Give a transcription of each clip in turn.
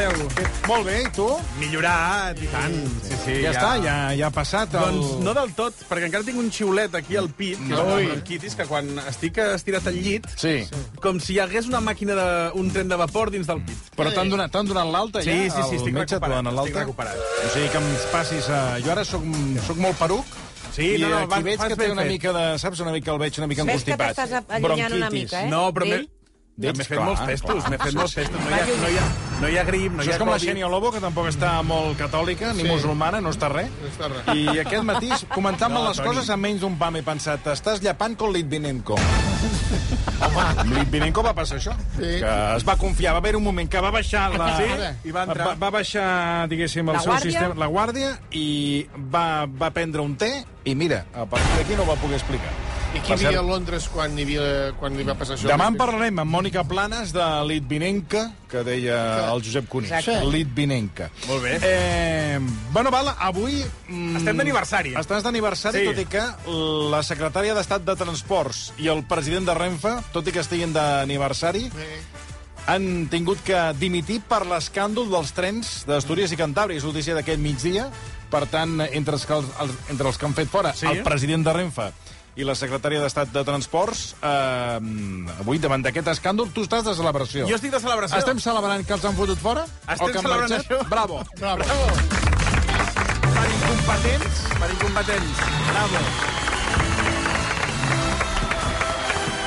Esteu? Molt bé, i tu? Millorat, i tant. Sí, sí, Ja, està, ja, ja ha passat el... Doncs no del tot, perquè encara tinc un xiulet aquí al pit, que és una bronquitis, que quan estic estirat al llit, Sí, com si hi hagués una màquina de... un tren de vapor dins del pit. però t'han donat, donat l'alta Sí, ja? sí, sí, estic recuperat, estic recuperat. O sigui que em passis a... Jo ara soc, soc molt peruc, Sí, i no, no, aquí vas- veig que té una fet. mica de... Saps? Una mica el veig una mica Ves que encostipat. t'estàs allunyant una mica, eh? No, però m'he... D'ell? D'ells, M'he fet clar, molts testos, m'he fet molts testos. No hi ha, no hi ha, no hi ha grip, no Això hi és ha com la. Xènia Lobo, que tampoc està molt catòlica, ni musulmana, no està res. I aquest matí, comentant-me No, les Toni. coses, amb menys d'un pam he pensat, estàs llapant com Litvinenko. Home, amb Litvinenko va passar això. Sí. Que es va confiar, va haver un moment que va baixar la... Sí, i va entrar. Va, va baixar, diguéssim, el La seu guàrdia? sistema, la guàrdia, i va, va prendre un té, i mira, a partir d'aquí no ho va poder explicar. I qui hi havia cert, a Londres quan, hi havia, quan li va passar això? Demà en parlarem amb Mònica Planes de Litvinenka, que deia el Josep Cuní. Exacte. Litvinenka. Molt bé. Eh, bueno, val, avui... Mm, Estem d'aniversari. Estàs d'aniversari, Sí. tot i que la secretària d'Estat de Transports i el president de Renfe, tot i que estiguin d'aniversari, han tingut que dimitir per l'escàndol dels trens d'Astúries i Cantàbria. És notícia d'aquest migdia. Per tant, entre els, que, els, entre els que han fet fora Sí. el president de Renfe i la secretària d'Estat de Transports, eh, avui, davant d'aquest escàndol, tu estàs de celebració. Jo estic de celebració. Estem celebrant que els han fotut fora? Estem o que celebrant marxat? això. Bravo. Bravo. Per incompetents, per incompetents. Bravo.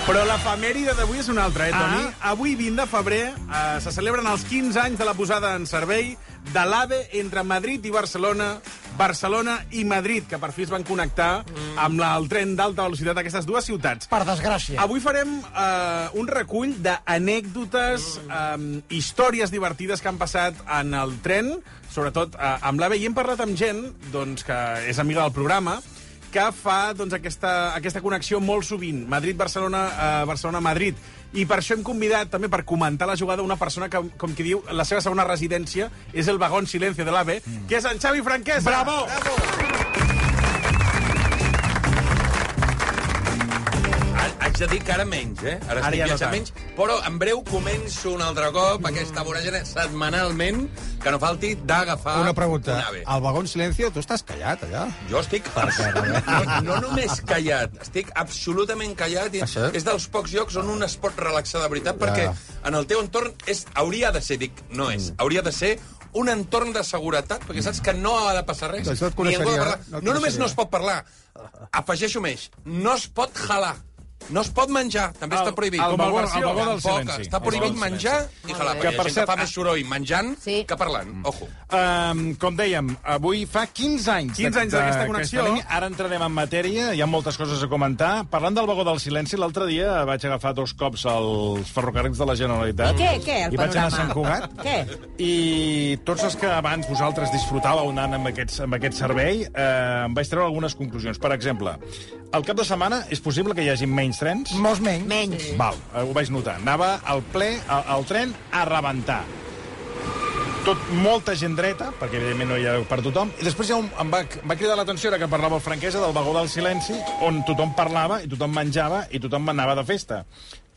Però l'efemèride d'avui és una altra, eh, Toni? Ah. Avui, 20 de febrer, eh, se celebren els 15 anys de la posada en servei de l'AVE entre Madrid i Barcelona, Barcelona i Madrid, que per fi es van connectar amb la, el tren d'alta velocitat d'aquestes dues ciutats. Per desgràcia. Avui farem eh, un recull d'anècdotes, eh, històries divertides que han passat en el tren, sobretot eh, amb l'AVE, i hem parlat amb gent doncs, que és amiga del programa, que fa doncs, aquesta, aquesta connexió molt sovint, Madrid-Barcelona, eh, Barcelona-Madrid. I per això hem convidat també per comentar la jugada una persona que, com qui diu, la seva segona residència és el vagón silencio de l'AVE, que és en Xavi Franquesa. Bravo! Haig de dir que ara menys, eh? Ara, Ara estic ja no viatjant tant. menys, però en breu començo un altre cop aquesta voràgina setmanalment que no falti d'agafar Una pregunta. un ave. Al vagón silencio, tu estàs callat, allà? Jo estic... No, no només callat, estic absolutament callat i Això? és dels pocs llocs on un es pot relaxar de veritat perquè en el teu entorn és, hauria de ser, dic, no és, hauria de ser un entorn de seguretat, perquè saps que no ha de passar res. Doncs no et coneixeria, parlar. no et no només no es pot parlar, afegeixo més, no es pot jalar. No es pot menjar, també El- està prohibit. el Com vagó- versió, el vagó del silenci. Està El prohibit menjar silenci. i jalar. Que, perquè ha gent fa més soroll menjant Sí. que parlant. Ojo. Um, com dèiem, avui fa 15 anys 15 anys d'aquesta connexió. línia. Ara entrarem en matèria, hi ha moltes coses a comentar. Parlant del vagó del silenci, l'altre dia vaig agafar dos cops els ferrocarrils de la Generalitat. I què, què, el I vaig anar a? Sant Cugat. Què? I tots els que abans vosaltres disfrutàveu anant amb, aquests, amb aquest servei, eh, em vaig treure algunes conclusions. Per exemple, al cap de setmana és possible que hi hagi menys trens? Molts menys. Menys. Val, eh, ho vaig notar. Anava al ple, al, al tren, a rebentar. Tot, molta gent dreta, perquè evidentment no hi ha per tothom, i després ja un, em, va, em va cridar l'atenció, que parlava el franquesa, del vagó del silenci, on tothom parlava, i tothom menjava, i tothom anava de festa.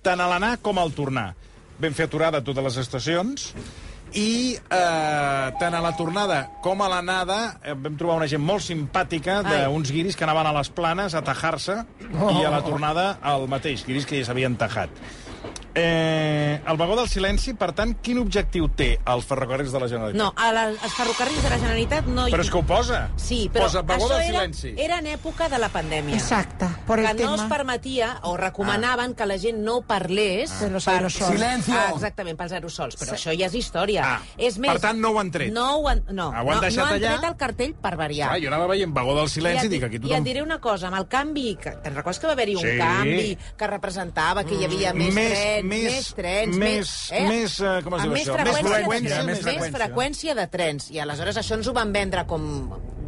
Tant a l'anar com al tornar. Vam fer aturada a totes les estacions, i eh, tant a la tornada com a l'anada eh, vam trobar una gent molt simpàtica d'uns guiris que anaven a les planes a tajar-se oh. i a la tornada el mateix, guiris que ja s'havien tajat. Eh, el vagó del silenci, per tant, quin objectiu té els ferrocarrils de la Generalitat? No, a la, als ferrocarrils de la Generalitat no hi... Però és que ho posa. Sí, però posa vagó això del era, silenci. era en època de la pandèmia. Exacte, por el que no tema. es permetia o recomanaven que la gent no parlés los per... aerosols. Silencio. Ah, exactament, pels aerosols. Però això ja és història. Ah, és més, per tant, no ho han tret. No ho han, no, Ah, ho han no, deixat no han allà? tret el cartell per variar. Clar, jo anava veient vagó del silenci i, dic, aquí I et tothom... diré una cosa, amb el canvi... que- Te'n recordes que va haver-hi un Sí. canvi que representava que hi havia més, més, trens més... més trens, més, eh? més, eh, com es diu més això? freqüència, freqüència, de, més més freqüència. freqüència de trens. I aleshores això ens ho van vendre com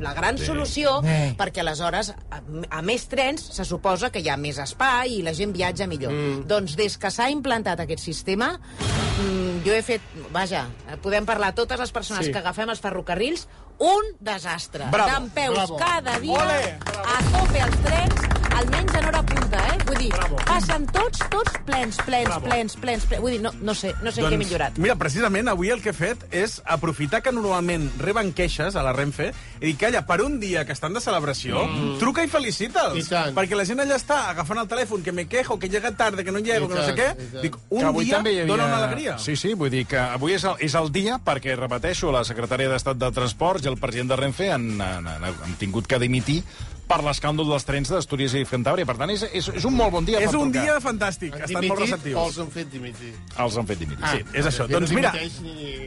la gran solució, Eh. perquè aleshores, a, a més trens, se suposa que hi ha més espai i la gent viatja millor. Mm. Doncs des que s'ha implantat aquest sistema, mm, jo he fet... Vaja, podem parlar totes les persones Sí. sí. que agafem els ferrocarrils, un desastre. Bravo, D'en peus bravo. cada dia, Ole, a tope els trens, almenys en hora punta, eh? Vull dir, passen tots, tots plens, plens, plens, plens, plens. Vull dir, no, no sé, no sé doncs, què he millorat. Mira, precisament avui el que he fet és aprofitar que normalment reben queixes a la Renfe i dir, calla, per un dia que estan de celebració, mm. truca i felicita'ls. I tant. Perquè la gent allà està agafant el telèfon, que me quejo, que llega tarde, que no llego, que no sé què. Dic, que un avui dia també hi havia... dona una alegria. Sí, sí, vull dir que avui és el, és el dia perquè, repeteixo, la secretària d'Estat de Transports i el president de Renfe han, han, han, han tingut que dimitir per l'escàndol dels trens d'Astúries i Cantàbria. Per tant, és, és, és un molt bon dia És per un trucar. dia fantàstic, Han estan molt dimitit o receptius. els han fet dimitir? Els han fet dimitir. Ah, sí. És això. que Doncs no mira, ni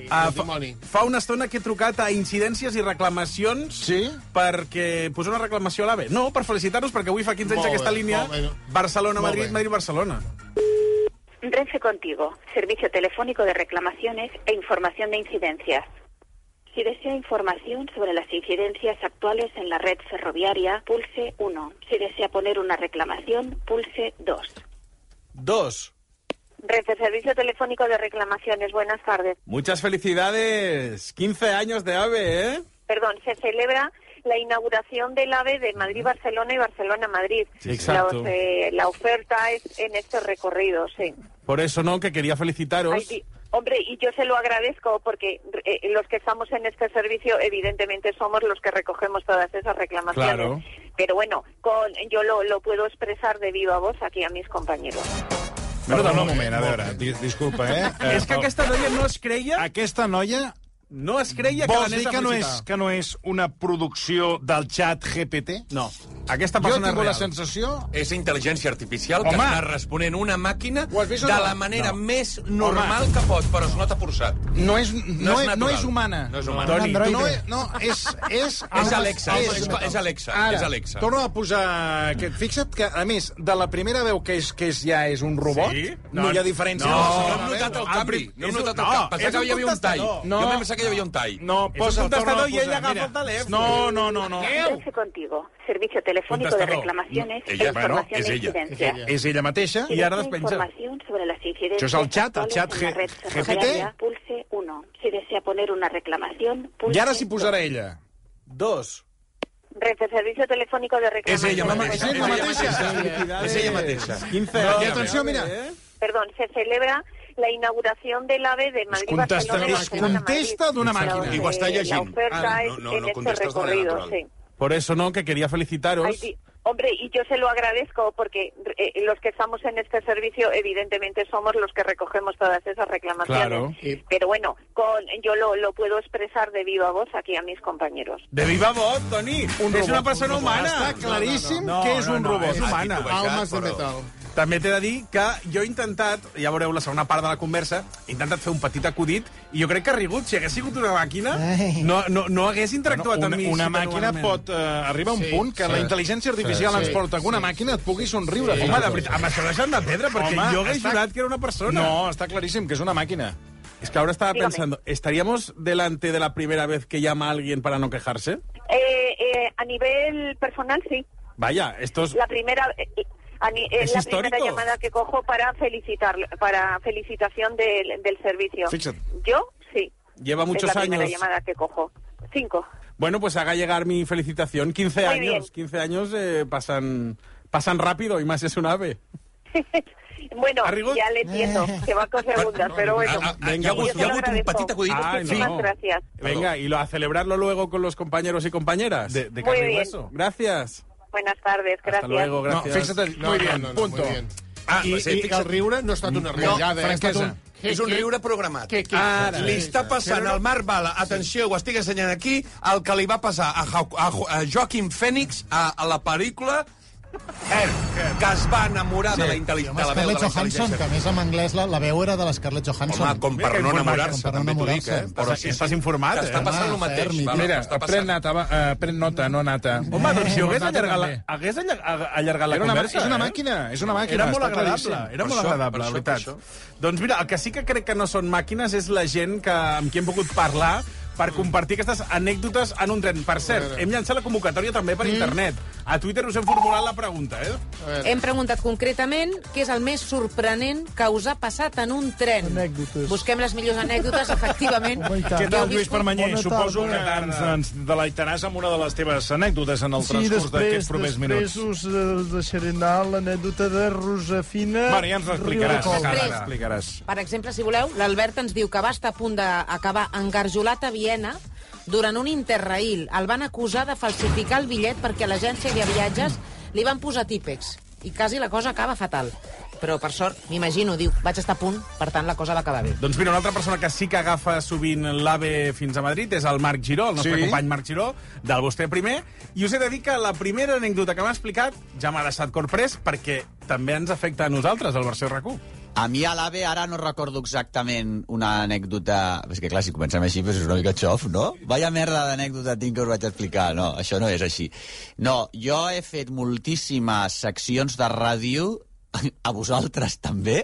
el fa, fa una estona que he trucat a incidències i reclamacions Sí? perquè posar una reclamació a l'AVE. No, per felicitar-los, perquè avui fa 15 anys Molt aquesta bé, línia molt. Barcelona-Madrid, Molt. Madrid-Barcelona. Renfe Contigo, servicio telefónico de reclamaciones e información de incidencias. Si desea información sobre las incidencias actuales en la red ferroviaria, pulse 1. Si desea poner una reclamación, pulse 2. Dos. Renfe Servicio Telefónico de Reclamaciones, buenas tardes. Muchas felicidades. 15 años de AVE, ¿eh? Perdón, se celebra la inauguración del AVE de Madrid-Barcelona y Barcelona-Madrid. Sí, exacto. Los, eh, la oferta es en este recorrido, sí. Por eso, ¿no? Que quería felicitaros. Ay, hombre, y yo se lo agradezco porque eh, los que estamos en este servicio, evidentemente somos los que recogemos todas esas reclamaciones. Claro. Pero bueno, con, yo lo, lo puedo expresar de viva voz aquí a mis compañeros. Perdona un moment, a veure, di, disculpa, eh? eh És que aquesta noia no es creia... Aquesta noia No es creia que vols l'anés dir a que no, és, que no és una producció del xat GPT? No. Aquesta Jo persona tinc és la sensació... És intel·ligència artificial Home! que està responent una màquina de no? la manera No. més normal que pot, però es nota forçat. No és, no, No és no és humana. No és humana. Toni, Androide. no, és, no, és... És, És Alexa, és, és Alexa, Ara, és Alexa. torno a posar... Aquest. Fixa't que, a més, de la primera veu que és, que és ja és un robot, Sí? no, hi ha diferència. No, no segona hem notat el canvi. No hem notat el no, canvi. Pensava que hi havia un tall. No. Jo em pensava que hi havia un tall. No, posa, un contestador i ell agafa posar, el telèfon. No, no, no, no. Contigo, servicio telefónico de reclamaciones Ella, e bueno, es de ella. incidencias. ella. És ella mateixa. Si I ara despenja. información sobre las incidencias Això és el xat, el xat red GPT. pulse 1. Si desea poner una reclamación, pulse I ara s'hi posarà dos. ella. Dos. Renfe Servicio Telefónico de És Reclamaciones. ella mateixa. és ella És ella mateixa. És ella mateixa. 15 No, anys. i atenció, mira. Eh? Perdón, se celebra la inauguración del AVE de Madrid contesta- Barcelona y es contesta Madrid. d'una La- màquina. I ho està llegint. Ah, es no, no, no este contestes de manera natural. sí. Por eso, ¿no? Que quería felicitaros. Ay, hombre, y yo se lo agradezco porque eh, los que estamos en este servicio, evidentemente somos los que recogemos todas esas reclamaciones. Claro. Y- Pero bueno, con, yo lo, lo puedo expresar de viva voz aquí a mis compañeros. De viva voz, Toni. Un robot, una persona un robot. humana. No, no, que no, un no, robot. és humana. Vaig Almes de. També t'he de dir que jo he intentat, ja veureu la segona part de la conversa, he intentat fer un petit acudit i jo crec que ha rigut. Si hagués sigut una màquina, no, no, no hagués interactuat una, amb mi. una màquina pot uh, arribar a un Sí, punt que sí. la intel·ligència artificial Sí, ens sí, porta que una sí. màquina et pugui somriure. Home, de veritat, amb això deixant de pedra, perquè Home, jo hagués està- jurat que era una persona. No, està claríssim que és una màquina. Es que ahora estaba Dígame. pensando, ¿estaríamos delante de la primera vez que llama a alguien para no quejarse? Eh, eh, a nivel personal, sí. Vaya, esto es... La primera, eh, a ni- Es es la primera histórico. llamada que cojo para felicitar, para felicitación del, del servicio. Fíjate. Yo, sí. Lleva muchos es la primera años. llamada que cojo. Cinco. Bueno, pues haga llegar mi felicitación. 15 Muy años, bien. 15 años eh, pasan, pasan rápido y más es un ave. Bueno, ya le entiendo que va con segundas, pero bueno. Ah, ah, ah, Venga, yo hagut un acudit. Ay, Muchísimas no. gracias. Venga, y lo, a celebrarlo luego con los compañeros y compañeras. De, de Muy bien. hueso. Gracias. Buenas tardes, gracias. Hasta luego, No, gracias. fixa't, No, muy no, bien, no, no, punto. muy bien. Ah, I, sí, i el riure no ha estat una riallada, eh? ha estat franquesa. un... És un riure programat. Que, que, Ara. Li està passant al Marc Bala, atenció, ho estic ensenyant aquí, el que li va passar a, Jo- a, Jo- a Joaquim Fènix a, a la pel·lícula que es va enamorar de la intel·ligència, de la veu de Scarlett la Johansson, que a intel·ligència. més en anglès la, la veu era de la Scarlett Johansson. Home, com per no enamorar-se, com per no també t'ho dic, eh? enamorar-se. Però Estàs- estàs informat, que està eh? passant el mateix. ferm, va, Mira, està pren nata, va, uh, pren nota, no nata. Home, doncs si ho hagués Nota allargat la, hagués allargat, la Era una, conversa... és una eh? màquina, és una màquina. Era molt agradable, era molt agradable, la veritat. Doncs mira, el que sí que crec que no són màquines és la gent que, amb qui hem pogut parlar per compartir aquestes anècdotes en un tren. Per cert, hem llançat la convocatòria també per internet. A Twitter us hem formulat la pregunta, eh? Hem preguntat concretament què és el més sorprenent que us ha passat en un tren. Anècdotes. Busquem les millors anècdotes, efectivament. Tant. Què tal, Lluís Permanyer? Bona Suposo que tarda. ens, ens deleitaràs amb una de les teves anècdotes en el Sí, transcurs després, d'aquests propers després minuts. us eh, deixaré anar l'anècdota de Rosafina... Bueno, ja ens l'explicaràs. Després. Per exemple, si voleu, l'Albert ens diu que va estar a punt d'acabar engarjolat a Viena durant un interrail. El van acusar de falsificar el bitllet perquè a l'agència de viatges li van posar típex. I quasi la cosa acaba fatal. Però, per sort, m'imagino, diu, vaig estar a punt, per tant, la cosa va acabar bé. Doncs mira, una altra persona que sí que agafa sovint l'AVE fins a Madrid és el Marc Giró, el nostre Sí. company Marc Giró, del Vostè Primer, i us he de dir que la primera anècdota que m'ha explicat ja m'ha deixat corprès perquè també ens afecta a nosaltres, el versió RAC1. A mi a l'AVE ara no recordo exactament una anècdota... És que clar, si comencem així doncs és una mica xof, no? Vaya merda d'anècdota tinc que us vaig explicar. No, això no és així. No, jo he fet moltíssimes seccions de ràdio a vosaltres també,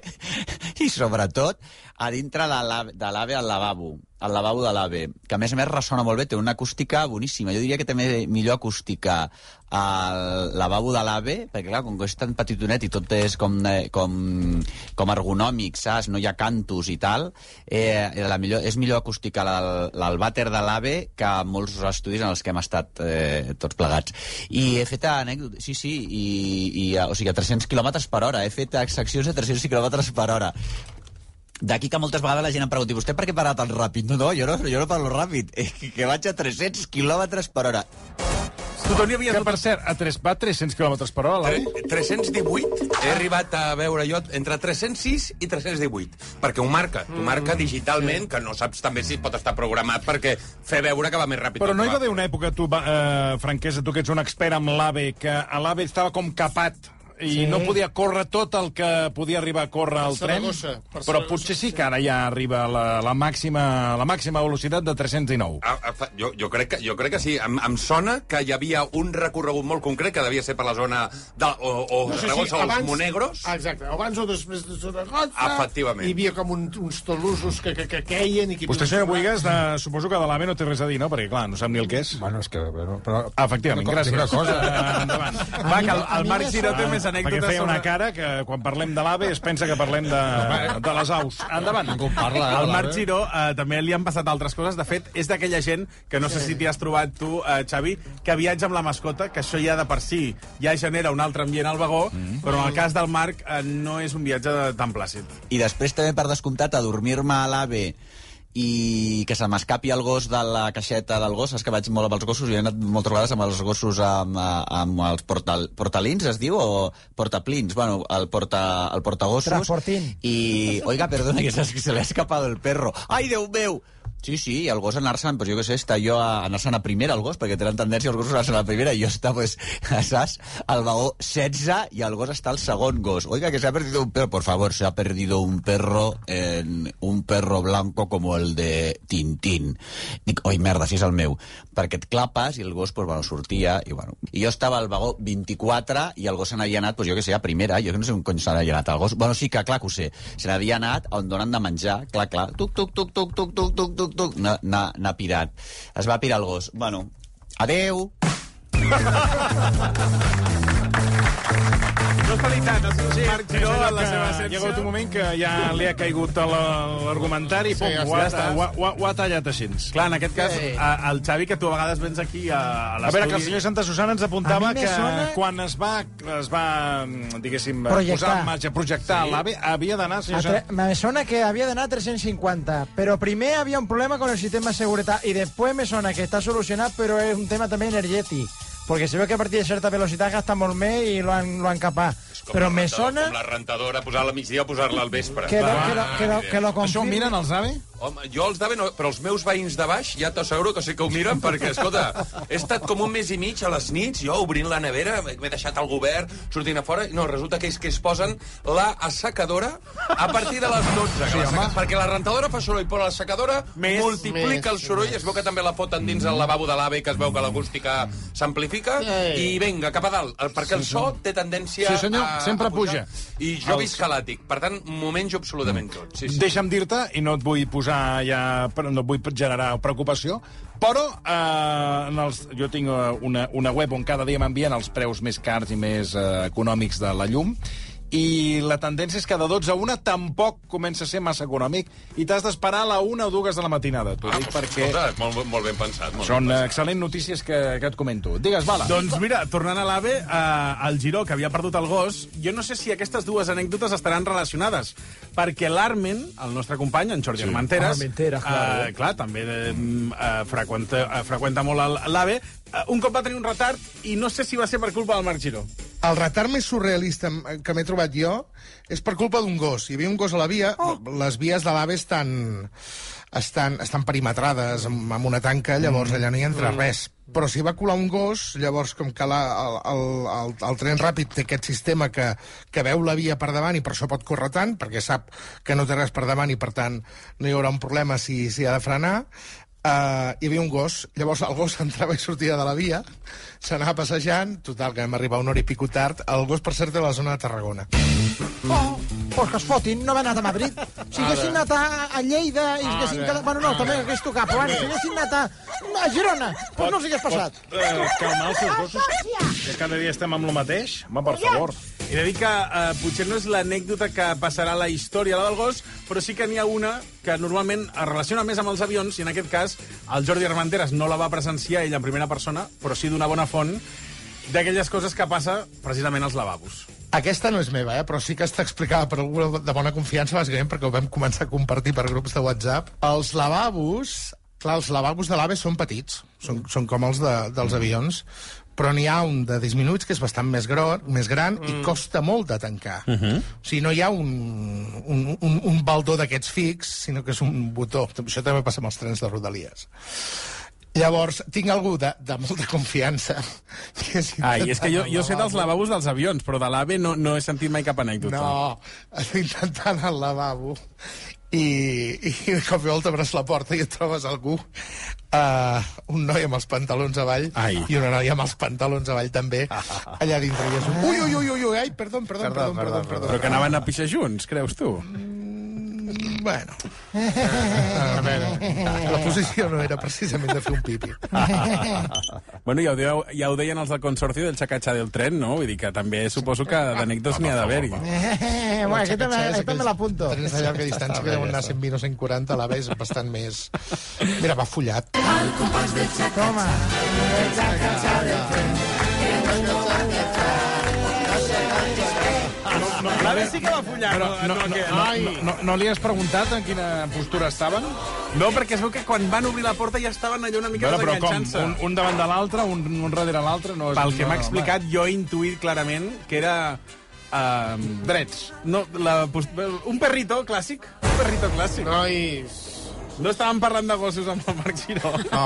i sobretot a dintre de l'AVE de al lavabo, al lavabo de l'AVE, que a més a més ressona molt bé, té una acústica boníssima. Jo diria que té millor acústica al lavabo de l'AVE, perquè clar, com que és tan petitonet i tot és com, eh, com, com ergonòmic, saps? No hi ha cantos i tal, eh, la millor, és millor acústica l'al- l'alvàter de l'AVE que molts estudis en els que hem estat eh, tots plegats. I he fet anècdotes, sí, sí, i, i, o sigui, a 300 km per hora. He fet seccions a 300 km per hora. D'aquí que moltes vegades la gent em pregunti vostè per què para tan ràpid? No, no, jo no, jo no parlo ràpid, eh, que vaig a 300 km per hora. Tu, Toni, havies Que, per cert, a tres, va a 300 km per hora? Tre- 318, he arribat a veure jo entre 306 i 318, perquè ho marca, t'ho marca digitalment, que no saps també si pot estar programat perquè fer veure que va més ràpid. Però no hi va haver una època, tu, eh, Franquesa, tu que ets un expert amb l'AVE, que a l'AVE estava com capat i Sí. no podia córrer tot el que podia arribar a córrer el tren, per però Saragossa, potser sí que ara ja arriba la, la, màxima, la màxima velocitat de 309. Ah, ah, fa- jo, jo, crec que, jo crec que sí. Em, em sona que hi havia un recorregut molt concret, que devia ser per la zona de, o, o No sé si Saragossa o els abans- Monegros. Ah, Exacte, abans o després de Saragossa. Efectivament. Hi havia com un, uns tolusos que, que, que queien... I que Vostè, senyor Boigas, de, suposo que de l'AVE no té res a dir, no? Perquè, clar, no sap ni el que és. Bueno, és que... Però, però... Efectivament, co- gràcies. una cosa. Endavant. Va, que el, a el Marc Giró té sona- més Perquè anècdotes feia una sobre... cara que quan parlem de l'AVE es pensa que parlem de, de les aus. Endavant. Ningú parla, eh, Al Marc. Giró eh, també li han passat altres coses. De fet, és d'aquella gent que no sé si t'hi has trobat tu, eh, Xavi, que viatja amb la mascota, que això ja de per si ja genera un altre ambient al vagó, Mm. però en el cas del Marc eh, no és un viatge tan plàcid. I després també, per descomptat, a dormir-me a l'AVE i que se m'escapi el gos de la caixeta del gos, és que vaig molt amb els gossos i he anat moltes vegades amb els gossos amb, amb els portal, portalins, es diu, o portaplins, bueno, el, porta, el portagossos. Transportín. I, oiga, perdona, que se, se le ha escapado el perro. Ai, Déu meu! Sí, sí, i el gos anar-se'n, pues jo què sé, està jo a anar-se'n a primera, el gos, perquè tenen tendència els gossos a anar-se'n a primera, i jo està, pues, saps, al vagó 16, i el gos està al segon gos. Oiga, que se ha perdido un perro, por favor, se ha perdido un perro, en un perro blanco como el de Tintín. Dic, oi, merda, si és el meu. Perquè et clapes, i el gos, pues, bueno, sortia, i bueno. I jo estava al vagó 24, i el gos se n'havia anat, pues jo què sé, a primera, jo que no sé on cony se n'havia anat el gos. Bueno, sí que, clar que ho sé, se n'havia anat on donen de menjar, clar, clar, tuc, tuc, tuc, tuc, tuc, tuc, tuc, tuc, n'ha n'ha pirat. Es va pirar el gos. Bueno, adeu. No és veritat, ha sigut Marc Giró És en la seva Hi ha essència. hagut un moment que ja li ha caigut a la- l'argumentari i pum, ja ho, ha, està. ho, ho, ha, ho ha tallat així. Clar, en aquest cas, Sí. a, el Xavi, que tu a vegades vens aquí a, a A l'estudi... veure, que el senyor Santa Susana ens apuntava A que sona- quan es va, es va diguéssim, Projectar. posar en marxa, projectar sí. l'AVE, havia d'anar... A tre- me sona que había de anar a 350, pero primero había un problema con el sistema de seguridad y después me sona que está solucionado, pero es un tema también energético. Porque se ve que a partir de cierta velocidad gasta molt més i lo han, lo han capaz. Com Però me sona Com la rentadora, posar-la al migdia o posar-la al vespre. que lo, Va, que lo, que lo, que lo Això ho miren els AVE? Home, jo els d'AVE no, però els meus veïns de baix ja t'asseguro que sí que ho miren perquè, escolta, he estat com un mes i mig a les nits, jo obrint la nevera, m'he deixat el govern, sortint a fora, i no, resulta que ells que es posen la assecadora a partir de les 12. Sí, la seca, perquè la rentadora fa soroll, però la secadora Més, multiplica més, el soroll, es veu que també la foten dins el lavabo de l'AVE, que es veu que l'acústica s'amplifica, i vinga, cap a dalt, perquè el so té tendència Sí, senyor, a, sempre a pujar. puja. I jo visc a l'àtic, per tant, m'ho menjo absolutament tot. Sí, sí. Deixa'm dir-te, i no et vull posar ja... però No vull generar preocupació, però eh, en els, jo tinc eh, una, una web on cada dia m'envien els preus més cars i més eh, econòmics de la llum, i la tendència és que de 12 a 1 tampoc comença a ser massa econòmic i t'has d'esperar a la 1 o 2 de la matinada. T'ho dic perquè Escolta, molt, molt ben pensat. Molt són ben pensat. excel·lents notícies que, que et comento. Digues, Bala. Doncs mira, tornant a l'AVE, eh, el Giró, que havia perdut el gos, jo no sé si aquestes dues anècdotes estaran relacionades, perquè l'Armen, el nostre company, en Jordi sí. Armenteres, Armenteres, claro. eh, clar, també eh, eh, freqüenta, eh, freqüenta molt l'AVE, eh, un cop va tenir un retard i no sé si va ser per culpa del Marc Giró. El retard més surrealista que m'he trobat jo és per culpa d'un gos. Hi havia un gos a la via, oh. les vies de l'AVE estan, estan, estan perimetrades amb, amb una tanca, llavors allà no hi entra res. Però s'hi va colar un gos, llavors com que la, el, el, el, el tren ràpid té aquest sistema que, que veu la via per davant i per això pot córrer tant, perquè sap que no té res per davant i per tant no hi haurà un problema si, si ha de frenar, Uh, hi havia un gos, llavors el gos entrava i sortia de la via, s'anava passejant, total, que vam arribar una hora i pico tard, el gos, per cert, a la zona de Tarragona. Oh, pues que es fotin, no va anat a Madrid. Si haguessin anat a, a Lleida i haguessin quedat... Bueno, no, també hagués tocat, però bueno, si haguessin anat a, a Girona, pues no s'hagués passat. Eh, calmar els seus gossos, que cada dia estem amb el mateix. Home, per favor. He de dir que eh, potser no és l'anècdota que passarà a la història, la del gos, però sí que n'hi ha una que normalment es relaciona més amb els avions, i en aquest cas el Jordi Armenteres no la va presenciar ell en primera persona, però sí d'una bona font, d'aquelles coses que passa precisament als lavabos. Aquesta no és meva, eh? però sí que està explicada per algú de bona confiança, bàsicament perquè ho vam començar a compartir per grups de WhatsApp. Els lavabos, clar, els lavabos de l'AVE són petits, són, són com els de, dels avions, però n'hi ha un de disminuïts que és bastant més, gro, més gran mm. i costa molt de tancar. Uh -huh. O sigui, no hi ha un, un, un, un baldó d'aquests fix, sinó que és un botó. Això també passa amb els trens de Rodalies. Llavors, tinc algú de, de molta confiança. Que és Ai, és que jo, jo sé dels lavabo. lavabos dels avions, però de l'AVE no, no he sentit mai cap anècdota. No, estic intentant al lavabo i, i de cop i volta obres la porta i et trobes algú uh, un noi amb els pantalons avall Ai. i una noia amb els pantalons avall també allà dintre i és un... ui, ui, ui, ui, ui, ai, perdó, perdó, perdó, perdó, perdó, Però que anaven a pixar junts, creus tu? Bueno, a veure, la posició no era precisament de fer un pipi. bueno, ja ho, deu, ja ho deien els del Consorci del xacatxà del tren, no? Vull dir que també suposo que d'anècdotes n'hi ha d'haver-hi. Bueno, aquest també, aquest me l'apunto. Trens de llarga distància que deuen anar 120 o 140, a l'AVE és bastant més... Mira, va follat. Toma. L'AVE sí que va follar. Però no, no, que- no, no, no li has preguntat en quina postura estaven? no, perquè es veu que quan van obrir la porta ja estaven allò una mica Bueno, però com? desenganxant-se. Un, un davant de l'altre, un, un darrere l'altre? No és, Pel que no, m'ha explicat, jo he intuït clarament que era... Uh, Drets. No, la, un perrito clàssic. Un perrito clàssic. Nois... No estàvem parlant de gossos amb el Marc Giró. No,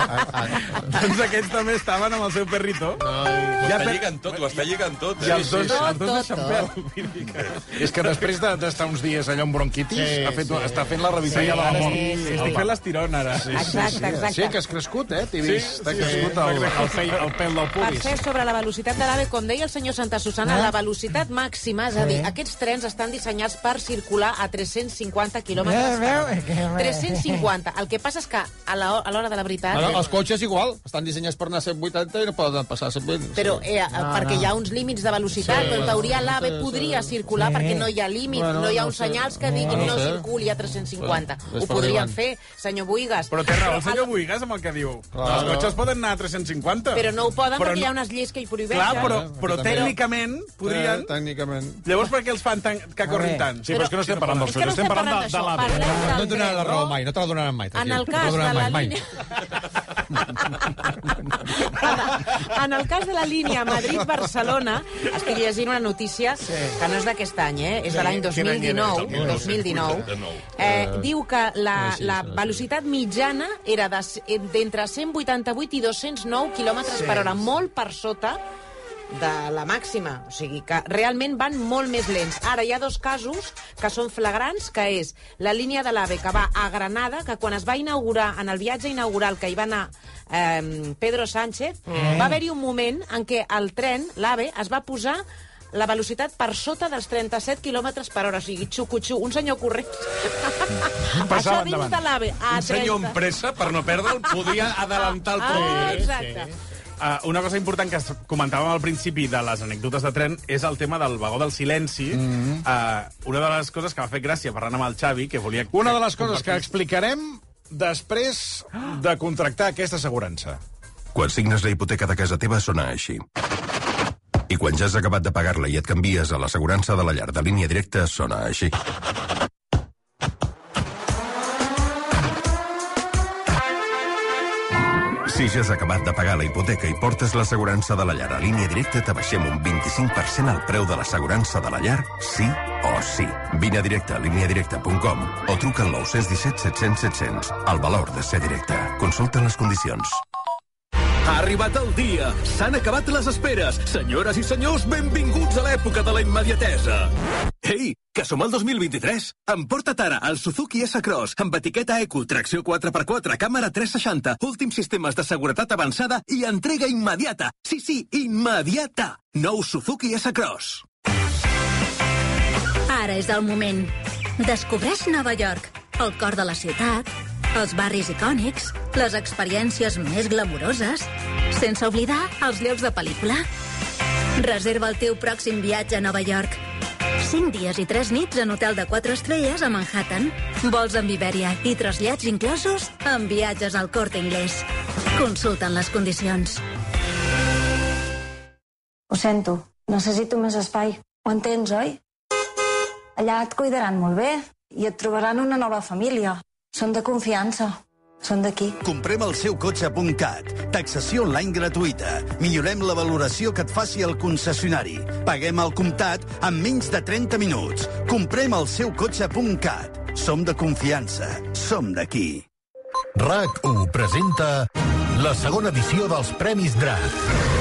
doncs aquests també estaven amb el seu perrito. Ho Ja està per- lligant tot, ho està lligant tot. I Eh? els dos, Tot, els dos tot, tot. dir que... És que després de- d'estar uns dies allà amb bronquitis, Sí, ha fet, sí. està fent la revisió Sí, de la mort. sí, sí. Estic fent l'estirón, ara. Sí, Exacte, exacte. Sí, que has crescut, eh? T'he Sí, vist. T'ha sí, crescut sí. el, el, pell, el pèl del Per pubis. cert, sobre la velocitat de l'AVE, com deia el senyor Santa Susana, la velocitat màxima, és a dir, aquests trens estan dissenyats per circular a 350 km Eh, per veu? hora. Que bé. 350. El que passa és que a la- a l'hora de la veritat... No, no, els cotxes igual, estan dissenyats per anar a 180 i no poden passar a 120. Però eh, perquè hi ha uns límits de velocitat, Sí, però en bueno, teoria l'AVE sí, sí. podria circular perquè no hi ha límit, Bueno, no hi ha no uns sé. senyals que diguin No no sé. circuli a 350. Ves Ho podrien fer, senyor Buigas. Però té raó el senyor Buigas amb el que diu. Els cotxes poden anar a 350. Però no ho poden Però perquè no- hi ha unes lleis que hi prohibeixen. Clar, però, però tècnicament podrien... Eh, tècnicament. Llavors per què els fan tan, que corrin tant? Sí, però és que no estem parlant no cotxes, estem parlant de, l'AVE. No del et donaran la raó no? mai, no te la donaran mai. En el No cas de donaran la mai, mai. línia... En, en el cas de la línia Madrid-Barcelona, estic llegint una notícia sí. que no és d'aquest any, eh? és de l'any Quin any era? 2019. 2019. Eh, diu que la, la velocitat mitjana era de- d'entre 188 i 209 km per hora, molt per sota de la màxima. O sigui que realment van molt més lents. Ara hi ha dos casos que són flagrants, que és la línia de l'AVE que va a Granada, que quan es va inaugurar, en el viatge inaugural que hi va anar eh, Pedro Sánchez, Mm. va haver-hi un moment en què el tren, l'AVE, es va posar la velocitat per sota dels 37 km per hora. O sigui, xucutxu, un senyor corrent. Això dins de l'AVE. A Un senyor 30. amb pressa, per no perdre'l, podia adelantar el Ah, tren. exacte. Uh, una cosa important que comentàvem al principi de les anècdotes de tren és el tema del vagó del silenci. Mm -hmm. uh, una de les coses que m'ha fet gràcia parlant amb el Xavi, que volia... Una de les coses que explicarem després de contractar aquesta assegurança. Quan signes la hipoteca de casa teva sona així. I quan ja has acabat de pagar-la i et canvies a l'assegurança de la llar de línia directa, sona així. Si ja has acabat de pagar la hipoteca i portes l'assegurança de la llar a línia directa, t'abaixem un 25% al preu de l'assegurança de la llar, sí o sí. Vine a directe a líniadirecta.com o truca al 917 700 700. El valor de ser directe. Consulta les condicions. Ha arribat el dia. S'han acabat les esperes. Senyores i senyors, benvinguts a l'època de la immediatesa. Ei, que som al 2023. Emporta't ara el Suzuki S-Cross amb etiqueta Eco, tracció 4x4, càmera 360, últims sistemes de seguretat avançada i entrega immediata. Sí, sí, immediata. Nou Suzuki S-Cross. Ara és el moment. Descobreix Nova York, el cor de la ciutat, els barris icònics, les experiències més glamuroses, sense oblidar els llocs de pel·lícula. Reserva el teu pròxim viatge a Nova York. 5 dies i 3 nits en hotel de 4 estrelles a Manhattan. Vols amb Iberia i trasllats inclosos amb viatges al Corte Inglés. Consulten les condicions. Ho sento, necessito més espai. Ho entens, oi? Allà et cuidaran molt bé i et trobaran una nova família. Són de confiança. Són d'aquí. Comprem el seu cotxe.cat. Taxació online gratuïta. Millorem la valoració que et faci el concessionari. Paguem al comptat en menys de 30 minuts. Comprem el seu cotxe.cat. Som de confiança. Som d'aquí. RAC1 presenta la segona edició dels Premis DRAC.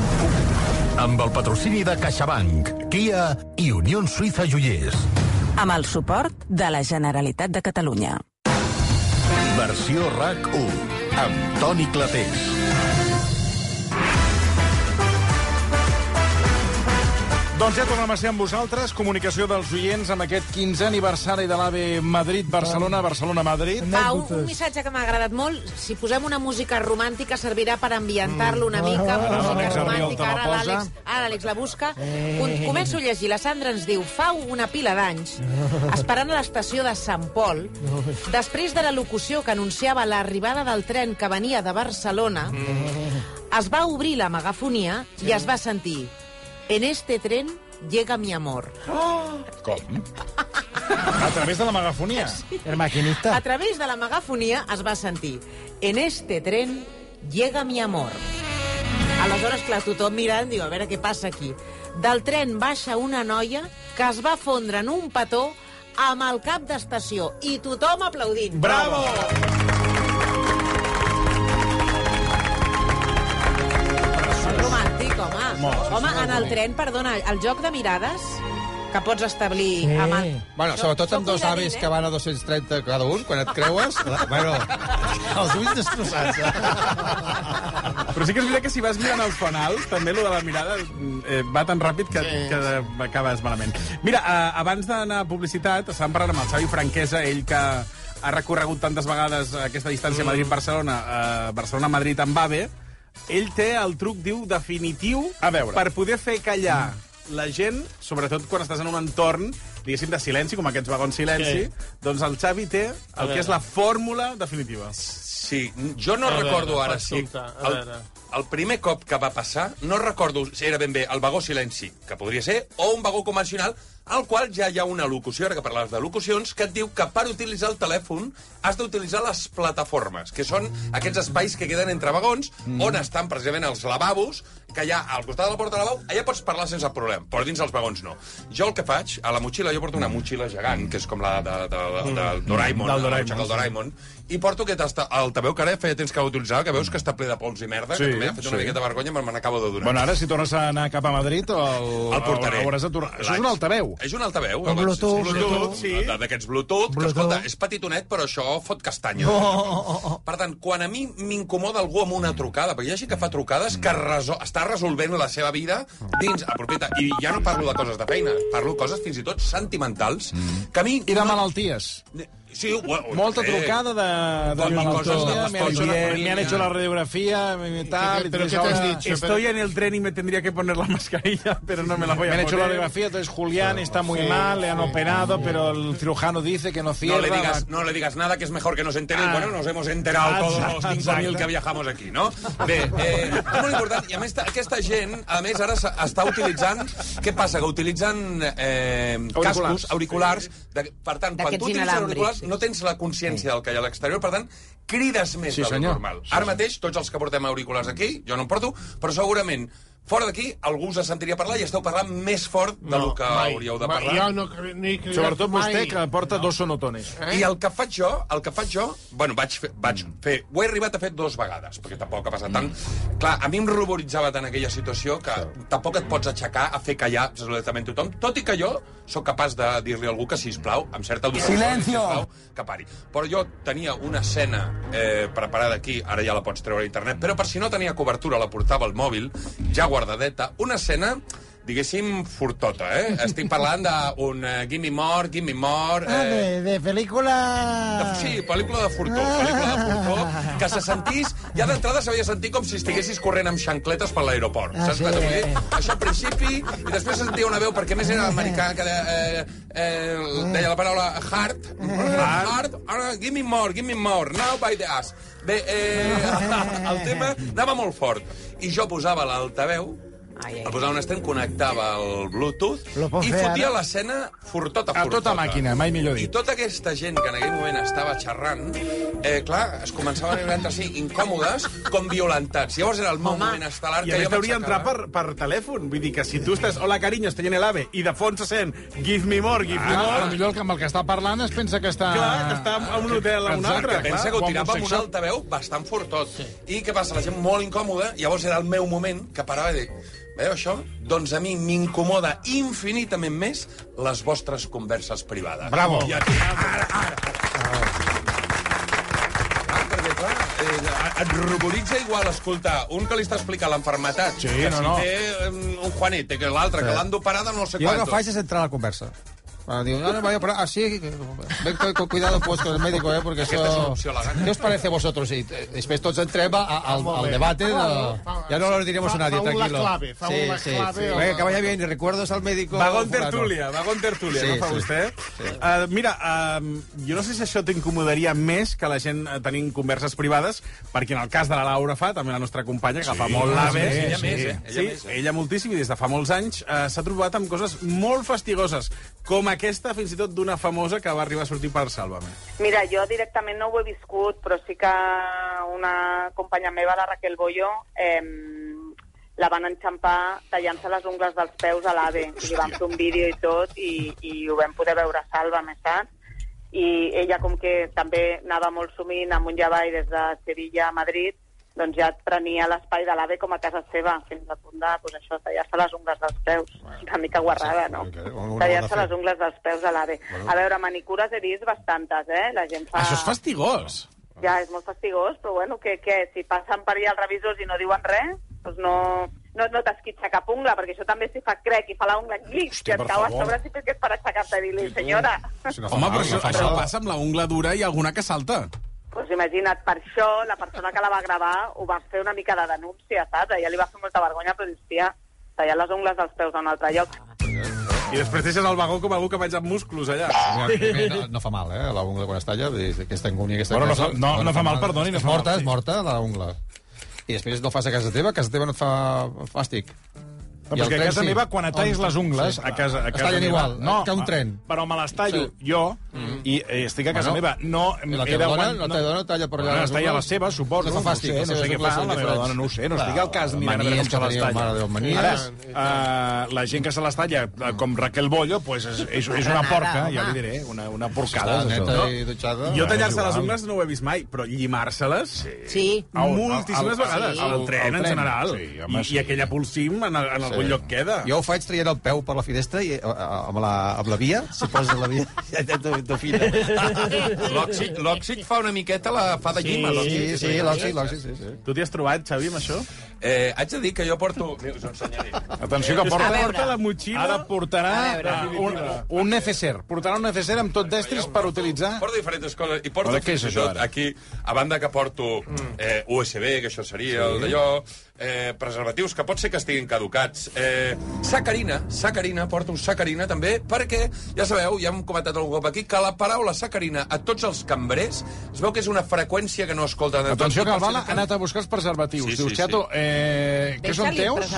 Amb el patrocini de CaixaBank, Kia i Unió Suïssa Joiers. amb el suport de la Generalitat de Catalunya. Versió RAC1. Amb Toni Clapés. Doncs ja tornem a ser amb vosaltres. Comunicació dels oients amb aquest 15è aniversari de l'AVE Madrid-Barcelona, Barcelona-Madrid. Pau, un missatge que m'ha agradat molt. Si posem una música romàntica servirà per ambientar-lo una mica. Mm. música L'Àlex Gabriel te romàntica. Ara posa. l'Àlex ara l'Àlex la busca. Eh. Com- Començo a llegir. La Sandra ens diu fa una pila d'anys, esperant a l'estació de Sant Pol, després de la locució que anunciava l'arribada del tren que venia de Barcelona, es va obrir la megafonia i es va sentir En este tren llega mi amor. Com? A través de la megafonia. El maquinista. A través de la megafonia es va sentir En este tren llega mi amor. Aleshores, clar, tothom mirant, diu, a veure què passa aquí. Del tren baixa una noia que es va fondre en un petó amb el cap d'estació i tothom aplaudint. Bravo! És Molt, home, en el tren, perdona, el joc de mirades que pots establir sí. amb el... Bueno, sobretot amb dos avis eh? que van a 230 cada un, quan et creues... bueno, els ulls destrossats. Però sí que és veritat que si vas mirant els fanals, també lo de la mirada eh, va tan ràpid que, sí. que acabes malament. Mira, eh, abans d'anar a publicitat, estàvem parlant amb el Xavi Franquesa, ell que ha recorregut tantes vegades aquesta distància Madrid-Barcelona, eh, Barcelona-Madrid amb AVE, ell té el truc, diu, definitiu A veure. per poder fer callar la gent, sobretot quan estàs en un entorn diguéssim, de silenci, com aquests vagons silenci, doncs el Xavi té el que és la fórmula definitiva. Sí, jo no A veure, recordo ara pots sí. soltar, a El, veure. el primer cop que va passar, no recordo si era ben bé el vagó silenci, que podria ser, o un vagó convencional, al qual ja hi ha una locució, ara que parlaves de locucions, que et diu que per utilitzar el telèfon has d'utilitzar les plataformes, que són aquests espais que queden entre vagons, mm. on estan precisament els lavabos, que hi ha al costat de la porta de lavabo, allà pots parlar sense problema, però dins els vagons no. Jo el que faig, a la motxilla, jo porto una motxilla gegant, que és com la de, de, de, del Doraemon, Del Doraemon, del. Doraemon, i porto aquest altaveu que ara feia temps que utilitzava, que veus que està ple de pols i merda, Sí, que també ha fet una sí. miqueta de vergonya, però me n'acabo de donar. Bueno, ara, si tornes a anar cap a Madrid, el, El portaré. hauràs de tornar... Això és un altaveu. És un altaveu. Un Bluetooth. Bluetooth, sí. D'aquests Bluetooth, que, escolta, és petitonet, però això fot castanya. Per tant, quan a mi m'incomoda algú amb una trucada, perquè hi ha gent que fa trucades que resol, està resolvent la seva vida dins, aprofita, i ja no parlo de coses de feina, parlo de coses fins i tot sentimentals, que a mi... I de malalties. Sí, ho, ho, Molta trucada de, de cosas de me han, hecho, pastor, la- de me han hecho la radiografía, tal... y pero ¿qué te has dicho? Estoy en el tren y me tendría que poner la mascarilla, pero no me la voy Me a han hecho la poner. radiografía, entonces Julián está muy mal, le han operado, pero el cirujano dice que no cierra. No le, digas, no le digas nada, que es mejor que nos enteren. Ah. Bueno, nos hemos enterado todos los Exacte, 5.000 exacte. que viajamos aquí, no? Bé, eh, és molt important. I a més, aquesta gent, a més, ara està utilitzant... Què passa? Que utilitzen eh, cascos, auriculars. De, per tant, quan tu utilitzes auriculars, sí. no tens la consciència del que hi ha a l'exterior, per tant, crides més Sí, del normal. Ara mateix, tots els que portem auriculars aquí, jo no en porto, però segurament fora d'aquí algú us sentiria parlar i esteu parlant més fort del que mai. hauríeu de parlar. Jo no, ni cridat Sobretot vostè, mai. que porta dos sonotones. Eh? I el que faig jo, el que faig jo, bueno, vaig fer, vaig fer, ho he arribat a fer dos vegades, perquè tampoc ha passat tant. Clar, a mi em ruboritzava tant aquella situació que tampoc et pots aixecar a fer callar absolutament tothom, tot i que jo sóc capaç de dir-li a algú que, sisplau, amb certa educació, Silencio! sisplau, que pari. Però jo tenia una escena eh, preparada aquí, ara ja la pots treure a internet, però per si no tenia cobertura la portava al mòbil, ja guardadeta, una escena diguéssim, furtota, eh? Estic parlant d'un uh, Gimme More, Gimme More... Ah, Eh, de, de pel·lícula... Sí, pel·lícula de furtó, pel·lícula de furtó, que se sentís... Ja d'entrada s'havia sentit com si estiguessis corrent amb xancletes per l'aeroport. Ah, Saps sí. què t'ho vull dir? Això al principi, i després se sentia una veu, perquè més era americà, que deia, eh, eh, deia la paraula heart, heart, ara, give me more, give me more, now by the ass. Bé, eh, el tema anava molt fort. I jo posava l'altaveu, Ai, ai. el posava estem, connectava el Bluetooth Lo pot i fer fotia ara? l'escena furtota, A furtota. tota màquina, mai millor I dit. tota aquesta gent que en aquell moment estava xerrant, eh, clar, es començaven a veure entre si incòmodes com violentats. Llavors era el meu moment estel·lar I que a més jo t'hauria entrar m'aixecava. per, per telèfon. Vull dir que si tu estàs... Hola, cariño, estoy en el AVE, i de fons se sent Give me more, give me Ah, more... millor el que amb el que està parlant es pensa que està... Clar, que està en un hotel a un Exacte, altre. Que pensa clar. que ho tirava amb un altaveu bastant fortot. Sí. I què passa? La gent molt incòmoda, llavors era el meu moment que parava i dic, veieu això? Doncs a mi m'incomoda infinitament més les vostres converses privades. Bravo. I a tu, ara, ara. Ah, perquè, clar, eh, et ruboritza igual escoltar un que li està explicant l'enfermetat, Sí, que no, si no. té eh, un Juanete, que l'altre, que l'han d'operar de no sé Yo lo que quantos. faig es entrar a la conversa. Bueno, digo, no, no, vaya por así, ven con, con cuidado pues con el médico, eh, porque eso... ¿Qué os parece a vosotros? Y eh, después todos entrem a- a- al, al debate. de- ya no lo diremos a nadie, fa un la tranquilo. clave, fa un la clave, o- Venga, que vaya bien y recuerdos al médico. Vagón fulano. tertúlia, vagón tertúlia, Sí, no fa sí. vostè? Uh, mira, uh, jo no sé si això t'incomodaria més que la gent uh, tenint converses privades, perquè en el cas de la Laura Fa, també la nostra companya, que fa molt l'AVE, sí, ella més, eh? Ella sí, més, eh? ella moltíssim, i des de fa molts anys uh, s'ha trobat amb coses molt fastigoses, com aquesta, fins i tot d'una famosa que va arribar a sortir per Sálvame. Mira, jo directament no ho he viscut, però sí que una companya meva, la Raquel Bollo, eh, la van enxampar tallant-se les ungles dels peus a l'AVE. Li van fer un vídeo i tot, i, i ho vam poder veure a Salva, més saps? I ella, com que també anava molt sumint amunt i avall des de Sevilla a Madrid, doncs ja prenia l'espai de l'AVE com a casa seva, fins a punt de, pues això, tallar-se les ungles dels peus. Una mica guarrada, no? Tallar-se les ungles dels peus a l'AVE. A veure, manicures he vist bastantes, eh? La gent fa... Això és fastigós. Ja, és molt fastigós, però bueno, que, que si passen per allà els revisors i no diuen res, doncs no, no, no t'esquitxa cap ungla, perquè això també si fa crec i fa la ungla clic, que et cau a sobre si que és per aixecar-te i dir-li, senyora... Home, però això, això passa amb la ungla dura i alguna que salta. Pues imagina't, per això la persona que la va gravar ho va fer una mica de denúncia, saps? Ella li va fer molta vergonya, però dius, tia, tallar les ungles dels peus a un altre lloc. I després deixes el vagó com algú que menja músculos allà. Primer, no, no fa mal, eh, la ungla quan es talla, aquesta angúnia, aquesta Bueno, no fa- no- no fa mal, perdoni, no fa mal, morta, sí. és morta, la ungla. I després no fas a casa teva, a casa teva no et fa fàstic. No, I el perquè a casa sí. meva, quan et tallis les ungles, sí. a casa, a casa tallen meva... igual, no, que un tren. Però me les tallo Sí. jo i eh, estic a casa Bueno, meva. No, i la teva dona- la teva dona talla per allà Bueno, les es talla les seves, suposo. No fa fàstic, no sé, no sé què fa, són la meva dona no ho sé, no estic al cas mirant a veure com se les talla. mare Déu, manies. Ara, uh, la gent que se les talla, eh, com Raquel Bollo, pues és, és, és una porca, ja li diré, una, una porcada. Està és neta això. i dutxada. Jo tallar-se les ungles no ho he vist mai, però llimar-se-les... Sí. Sí. Moltíssimes vegades. al- tren, en general. I, aquella pulsim en, en algun lloc queda. Jo ho faig traient el peu per la finestra i, eh, amb, la, amb la via, si poses la via, ja ja t'ho t'ho fina. L'òxid, l'òxid fa una miqueta la fa de llima. Sí, sí, l'òxid, l'òxid, sí, sí. Tu t'hi has trobat, Xavi, amb això? Eh, haig de dir que jo porto... Mira, us ho ensenyaré. Atenció que porta, A veure. Porta la motxilla... Ara portarà eh, un, un neceser. Portarà un neceser amb tot d'estris per utilitzar... Porto diferents coses. I porto Veure, què és fins i això, tot ara? aquí, a banda que porto eh, USB, que això seria el d'allò, eh, preservatius que pot ser que estiguin caducats. Eh, sacarina, sacarina, porto sacarina també, perquè, ja sabeu, ja hem comentat algun cop aquí, que la paraula sacarina a tots els cambrers es veu que és una freqüència que no escolten Atenció que el Bala ha anat a buscar els preservatius. Sí, Diu, sí, Xato, sí. eh, què són Deixa-li el teus?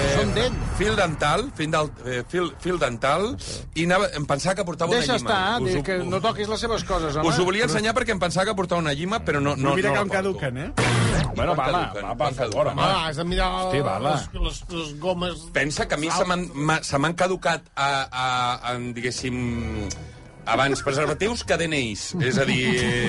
Eh, són d'ell. Fil dental, fil, del, eh, fil, fil dental, i anava, em pensava que portava Deixa una llima. estar, Us que no toquis les seves coses, home. Us ho volia ensenyar perquè em pensava que portava una llima, però no, no, No, mira no que em caduquen, eh? Bueno, caduquen? va, Quan per favor, home. Ah, has de mirar Hosti, Bala. les, les, les gomes... Pensa que a mi se m'han m'ha- se m'han caducat a, a, a, diguéssim, abans preservatius que DNIs. És a dir,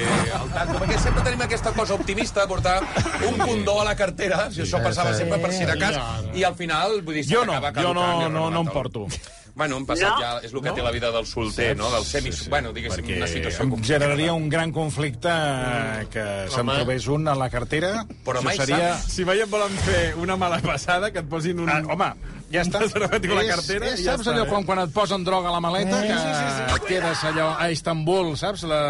el tanto, perquè sempre tenim aquesta cosa optimista de portar un condó a la cartera, si això passava sempre per si de cas, i al final, vull dir, Jo no, s'acaba jo no, caducant no, no em porto. Bueno, hem passat No? ja, és el que té la vida del solter, no? Del semi... Bueno, diguéssim, una situació complicada. generaria un gran conflicte eh, que se'm Home. trobés un a la cartera. Però mai seria... saps. Si mai et volen fer una mala passada, que et posin un... Ah, home, ja està. Un preservatiu a la És- cartera és, i ja saps està, allò eh? quan, quan et posen droga a la maleta, Eh, que sí, sí, sí. et quedes allò a Istanbul, saps? La,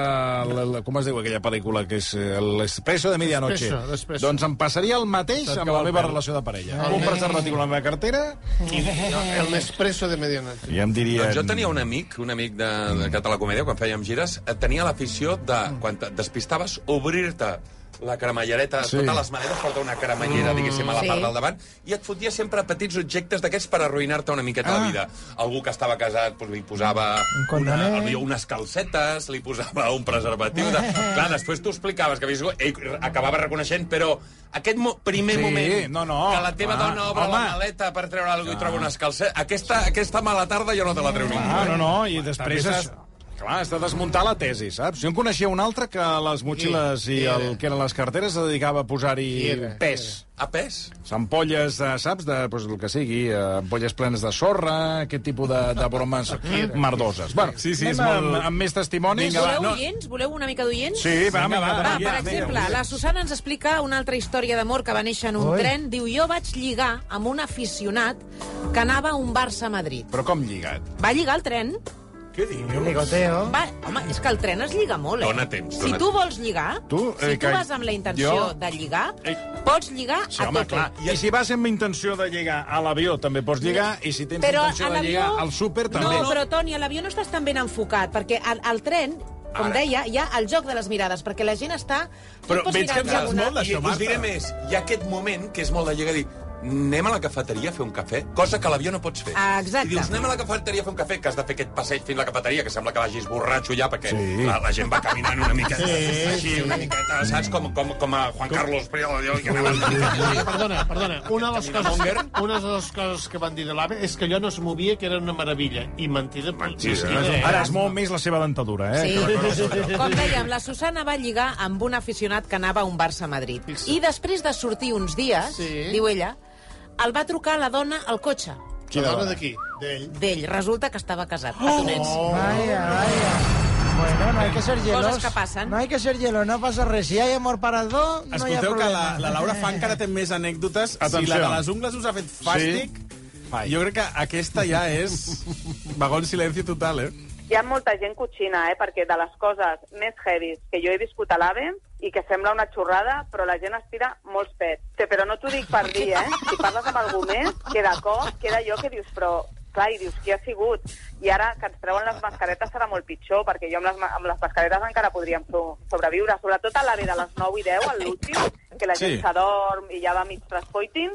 la, la, com es diu aquella pel·lícula que és eh, l'Espresso de Medianoche? L'espresso. Doncs em passaria el mateix amb la meva pèl. relació de parella. Ah. Un preservatiu a la meva cartera El Nespresso de medianoche. i em diria... Doncs jo tenia un amic, un amic de, de Català Comèdia, quan fèiem gires, eh, tenia l'afició de, quan despistaves, obrir-te la cremallereta, Sí. totes les maneres porta una cremallera, diguéssim, a la Sí. part del davant, i et fotia sempre petits objectes d'aquests per arruïnar-te una miqueta Ah. la vida. Algú que estava casat doncs, li posava Un una, potser unes calcetes, li posava un preservatiu... De... Clar, després tu explicaves que havies... ell acabava reconeixent, però aquest mo primer Sí, moment no, no. que la teva Ah, dona obre home. la maleta per treure alguna cosa i troba unes calcetes, aquesta, aquesta mala tarda jo no te la treu ningú. Ah, eh? no, no, i després... També Es... Clar, has de desmuntar la tesi, saps? Jo en coneixia un altre que a les motxilles i el que eren les carteres es dedicava a posar-hi era? pes. A pes? Ampolles, de, saps, de, pues, el que sigui, eh, ampolles plenes de sorra, aquest tipus de, de bromes merdoses. Bueno, Sí, sí, anem és molt- amb, amb més testimonis. Vinga, va, Voleu no. oients? Voleu una mica d'oients? Sí, va, Vinga, va, va. Va, vinga, per exemple, la Susana ens explica una altra història d'amor que va néixer en un Ui. tren. Diu, jo vaig lligar amb un aficionat que anava a un Barça-Madrid. Però com lligat? Va lligar al tren? Què dius? Ligoteo. Va, home, és que el tren es lliga molt, eh? Dóna temps, Si dóna tu vols lligar, Tu, si eh, tu que- vas amb la intenció jo- de lligar, Eh. pots lligar Sí, a home, tope. clar. I si vas amb intenció de lligar a l'avió, també pots lligar, i si tens Però intenció a de l'avió... lligar al súper, també. No, però Toni, a l'avió no estàs tan ben enfocat, perquè al, al tren, com Ara. deia, hi ha el joc de les mirades, perquè la gent està... tu Però pots veig que en saps diagonal. molt d'això, I us Marta. diré més, hi ha aquest moment que és molt de llegar a dir anem a la cafeteria a fer un cafè, cosa que a l'avió no pots fer. Exacte. I dius, anem a la cafeteria a fer un cafè, que has de fer aquest passeig fins a la cafeteria, que sembla que vagis borratxo ja, perquè Sí. la, la gent va caminant una miqueta, Sí, així, una miqueta, saps? Com, com, com a Juan Carlos Priol, que anava mica... Perdona, perdona. Una de, les coses, una de les coses que van dir de l'AVE és que allò no es movia, que era una meravella. I mentida. Mentida. eh? Ara es mou més la seva dentadura, eh? Sí. Com dèiem, la Susana va lligar amb un aficionat que anava a un Barça a Madrid. I després de sortir uns dies, Sí. diu ella, el va trucar la dona al cotxe. La dona d'aquí, d'ell. D'ell. Resulta que estava casat. Petonets. Vaya, vaya. Bueno, no hay que ser hielos. Coses que passen. No hay que ser hielo, no pasa res. Si hay amor para dos, no hi ha Escolteu que problema. la, la Laura fa encara té més anècdotes. Si Atenció. la de les ungles us ha fet fàstic, Ai. jo crec que aquesta ja és vagó en silenci total, eh? Hi ha molta gent cotxina, eh? perquè de les coses més heavies que jo he viscut a l'AVE i que sembla una xorrada, però la gent es tira molts pets. Sí, però no t'ho dic per dir, eh? Si parles amb algú més, que de cop queda jo que dius, però clar, i dius, qui ha sigut? I ara que ens treuen les mascaretes serà molt pitjor, perquè jo amb les, amb les mascaretes encara podríem so sobreviure, sobretot a l'AVE de les 9 i 10, a l'últim, que la gent Sí. s'adorm i ja va mig traspoiting,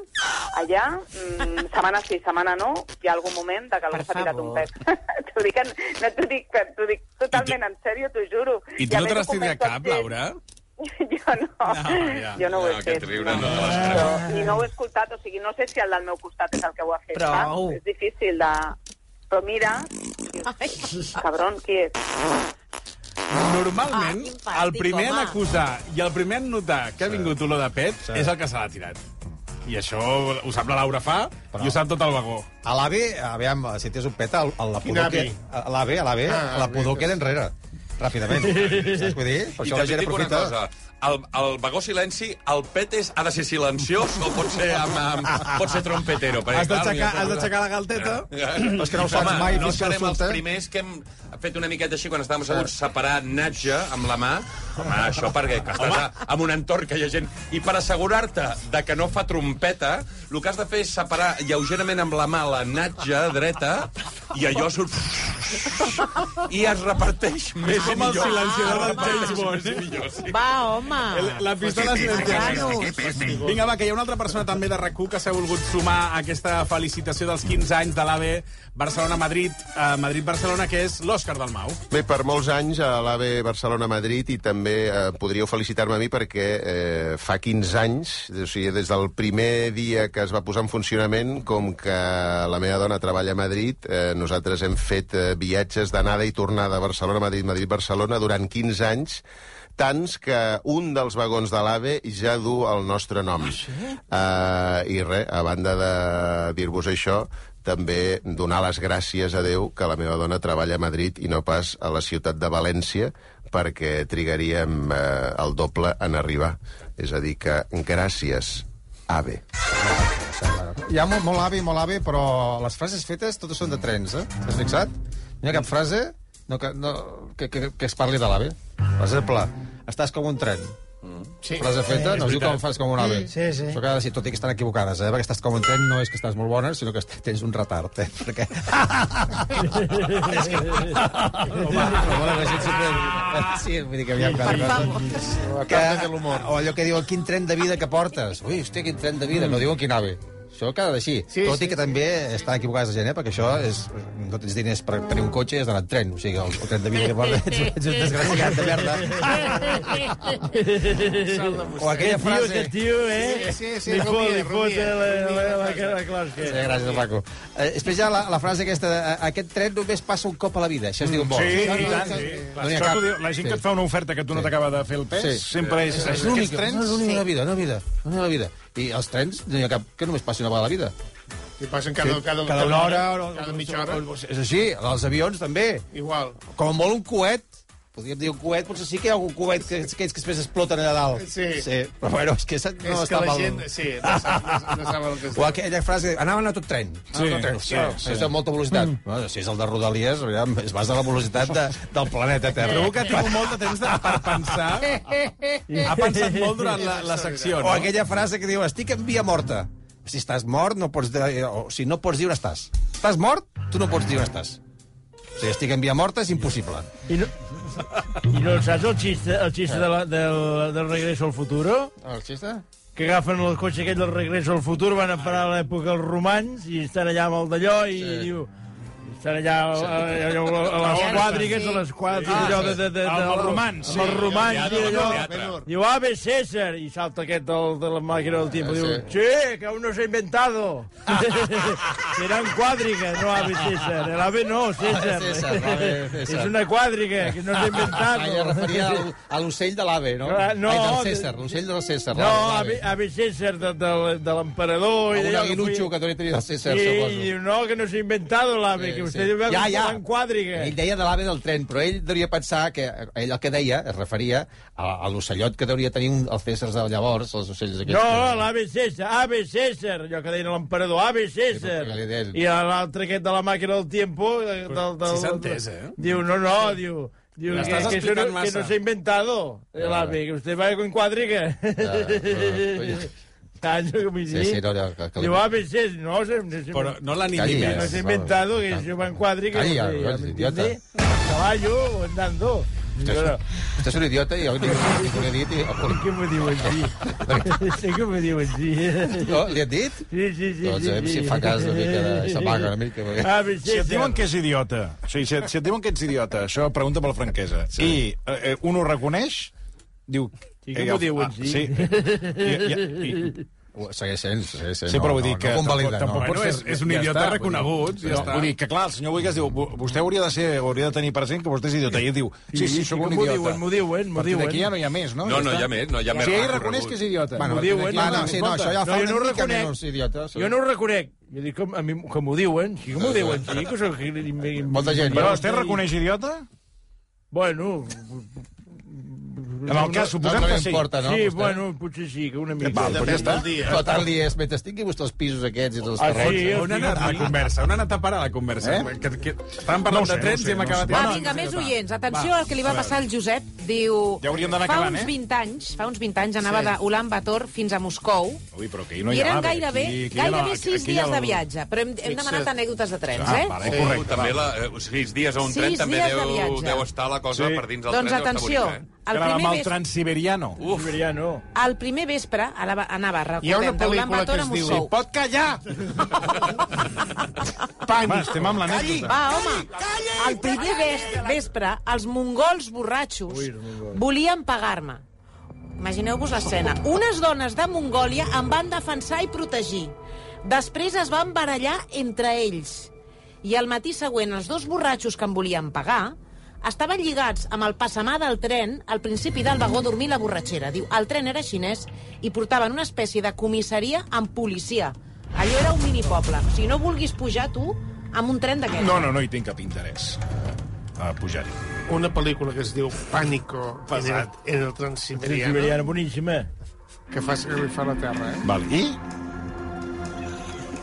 allà, mm, setmana sí, setmana no, hi ha algun moment de que s'ha tirat un pet. t'ho dic, en, no t'ho dic, t'ho dic totalment en sèrio, t'ho juro. I tu a no te l'has tirat cap, gent. Jo no, ja. jo no ho he No, fet. aquest riure no no. l'esperava. I no ho he escoltat, o sigui, no sé si el del meu costat és el que ho ha fet. Prou. saps? És difícil de... Però mira, dius, cabron, qui és? Normalment, Ah, el primer en acusar i el primer en notar que ha vingut olor de pet és el que se l'ha tirat. I això ho sap la Laura fa i ho sap tot el vagó. A l'AVE, aviam, si tens un pet, a la pudor que... A l'AVE, a l'AVE, Ah, la pudor queda enrere. Ràpidament. Saps què vull dir? Per I això la també gent et dic una aprofita... cosa. El, el vagó silenci, el pet és, ha de ser silenciós o pot ser, amb, amb, pot ser trompetero? Perquè, Has d'aixecar- la galteta. Però és que no ho saps mai no serem no els primers que hem fet una miqueta així quan estàvem asseguts, separar natge amb la mà. Home, això perquè que estàs a, en un entorn que hi ha gent... I per assegurar-te de que no fa trompeta, el que has de fer és separar lleugerament amb la mà la natge dreta i allò surt... I es reparteix més Com i el millor. silenciador del James Bond, millor, sí. Va, home. El- La pistola silenciada. Vinga, va, que hi ha una altra persona també de rac que s'ha volgut sumar a aquesta felicitació dels 15 anys de l'AVE Barcelona-Madrid, eh, Madrid-Barcelona, que és l'Òscar del Mau. Bé, per molts anys a l'AVE Barcelona-Madrid i també eh, podríeu felicitar-me a mi perquè eh, fa 15 anys, o sigui, des del primer dia que es va posar en funcionament, com que la meva dona treballa a Madrid, eh, nosaltres hem fet eh, viatges d'anada i tornada a Barcelona-Madrid, Madrid-Barcelona durant 15 anys, tants que un dels vagons de l'AVE ja du el nostre nom. Uh, I res, a banda de dir-vos això, també donar les gràcies a Déu que la meva dona treballa a Madrid i no pas a la ciutat de València, perquè trigaríem eh, el doble en arribar. És a dir, que gràcies, AVE. Hi ha molt, molt avi, molt avi, però les frases fetes totes són de trens, eh? T'has fixat? No hi ha cap frase no, que, no, que, que, que es parli de l'AVE. Per exemple, estàs com un tren. Sí. Frase feta, Sí, no diu com fas com un ave. Sí, sí. Això que ha de ser, tot i que estan equivocades, eh? Perquè estàs com un tren no és que estàs molt bona, sinó que tens un retard, eh? Perquè... és que... Home, home, la gent sempre... Sí, vull dir que aviam Per cosa. Que, o allò que diuen, quin tren de vida que portes? Ui, hòstia, quin tren de vida. No diuen quin ave. Això queda d'així. Sí, Tot i sí, que també estan equivocades la gent, eh? perquè això és... No tens diners per tenir un cotxe i has d'anar en tren. O sigui, el, el tren de vida que portes ets, ets un desgraciat de merda. O aquella frase... Aquest tio, eh? Sí, sí, sí, li fot, li fot la, la, la, la, la closca. Sí, gràcies, Paco. Eh, després hi ha la, la frase aquesta, de, "A- aquest tren només passa un cop a la vida. Això es diu molt. Sí, i tant. Sí. No n'hi ha Això cap. t'ho diu, la gent que et fa una oferta que tu no t'acaba de fer el pes, Sí. sempre és... És l'únic, no, és l'únic de la vida, no vida, no la vida. I els trens, no hi ha cap que només passi una vegada a la vida. I passen cada, cada, cada una hora, o- cada mitja hora. És així, els avions també. Igual. Com molt un coet, podríem dir un coet, potser sí que hi ha algun coet que, que, que després exploten allà dalt. Sí. sí. Però bueno, és que no és que està la mal. gent... Sí, no sap, no, no sap el que és. O aquella frase, anaven a tot tren. Sí, a tot tren. sí, Sí, sí. sí. És de molta velocitat. Mm. Bueno, si és el de Rodalies, aviam, es basa en la velocitat de, del planeta Terra. Trobo que ha tingut molt de temps de, per pensar. Ha pensat molt durant la, la secció, no? O aquella frase que diu, estic en via morta. Si estàs mort, no pots dir, o si no pots dir on estàs. Estàs mort, tu no pots dir on estàs. Sigui, estic en via morta és impossible. I no, I no saps el xiste, el xiste de la, del, del Regreso al Futuro? El xiste? Que agafen el cotxe aquell del Regreso al Futur, van a parar a l'època dels romans i estan allà amb el d'allò i sí. diu... Estan allà a, a, a, a les quadrigues, a les quadrigues, Ah, allò de, sí. de, de, Amb de, els romans, Amb els sí. romans, Ja, i ja, allò... Diu, ave César, i salta aquest del, de la màquina del tiempo. Ah, Diu, sí. sí, que aún no se ha inventado. Serán cuadrigas, no ave César. El ave no, César. És una quadriga, que no s'ha inventat. Ah, ja referia al- a l'ocell de l'ave, no? Ah, no, Ai, del de- César, l'ocell del César. No, l'ave, ave, ave César de, de, de l'emperador. i Un que aguilutxo que deuria tenir el César, sí, suposo. i diu, no, que no s'ha inventado l'ave, que diu ja, ja. en quadriga. Ell deia de l'ave del tren, però ell devia pensar que ell el que deia es referia a, a l'ocellot que deuria tenir un, el César de llavors, els ocells aquests. No, que- l'Ave César, Ave César, allò que deien l'emperador, Ave César. Sí, però que deien. I l'altre aquest de la màquina del tiempo... eh, Del, del, sí s'ha entès, eh? Diu, no, no, diu, Digo, que, que, explicant no, que no se ha inventado el ave, que usted va con cuadriga. Ah, no, como Sí, dice. sí, no, no, que- que- Digo, a veces, no, se, se, Però no Calli, no se ha inventado que se va en cuadriga. Calli, no sé, ¿me idiota. caballo o andando. Un idiota i jo li, he dit... I, ¿Qué me digo así? Sí, que me digo así. no, li has dit? Sí, sí, sí. Doncs sí, a veure sí. si fa cas una mica de... s'amaga una mica. perquè- A veces, Si et diuen que és idiota, o sigui, si, et, si et diuen que ets idiota, això pregunta per la franquesa, sí. i eh, eh, un ho reconeix, diu... Sí que m'ho diuen, sí. sí. I, i, i, Ho- Segueix sent, segueix sent. Sí, però vull dir que... No, tampoc, no. tampoc Bueno, pots fer- és- és un ja idiota està, reconegut, vull dir, ja no, està. Vull dir que, clar, el senyor Boigas diu, "Vo- vostè hauria de, ser, hauria de tenir present que vostè és idiota. I ell diu, sí, sí, sóc un que m'ho idiota. diuen, m'ho diuen, m'ho A partir diuen. d'aquí ja no hi ha més, no? No, no, hi ha més, no hi ha més Si ell reconeix que és idiota. Bueno, M'ho diuen, d'aquí- no, Ah, sí, no, això ja no, fa una no ho mica reconec. menys idiota. Jo no ho reconec. Jo dic que, a mi, que m'ho diuen, sí que m'ho diuen, sí, que soc... Molta gent. Però vostè reconeix idiota? Bueno... En el cas, suposem no li que sí. importa, no, sí, vostè? bueno, potser sí, que una mica. Val, doncs ja està. Però tant li és, mentre tingui vostè els pisos aquests i els Ah, terrenys... sí? On ha anat la conversa? On ha anat a parar la conversa? Eh? Que, que, estàvem parlant No sé, de trens no sé, i hem no acabat... Va, vinga, més oients. Atenció al que li va passar al Josep. Diu... Ja hauríem d'anar fa acabant, uns eh? 20 anys, fa uns 20 anys anava d'Ulan Bator fins a Moscou Ui, però que no i hi ha eren gairebé, Aquí- aquí ja no- gairebé aquí- sis aquí dies ja de viatge. Però hem, hem demanat anècdotes de trens, Ah, eh? vale, Sí, correcte. també la, eh, sis dies a un tren també deu, deu estar la cosa Sí. per dins del Doncs tren. estar atenció, eh? El amb primer, el ves... Transiberiano. Uf. Siberiano. el primer vespre anava, anava Hi ha una recordem, pel·lícula que a es diu- Moscou. Pot callar! Va, estem amb l'anècdota. Va, home, el primer ves- vespre, els mongols borratxos volien pagar-me. Imagineu-vos l'escena. Unes dones de Mongòlia em van defensar i protegir. Després es van barallar entre ells. I al matí següent, els dos borratxos que em volien pagar estaven lligats amb el passamà del tren al principi del vagó dormir la borratxera. Diu, el tren era xinès i portaven una espècie de comissaria amb policia. Allò era un minipoble. Sigui, no vulguis pujar tu amb un tren d'aquests. No, no, no hi tinc cap interès a pujar-hi. Una pel·lícula que es diu Pànico en el, en el Transiberiano, Siberiano, boníssima. que fa esgarrifar la terra, eh? Val. I?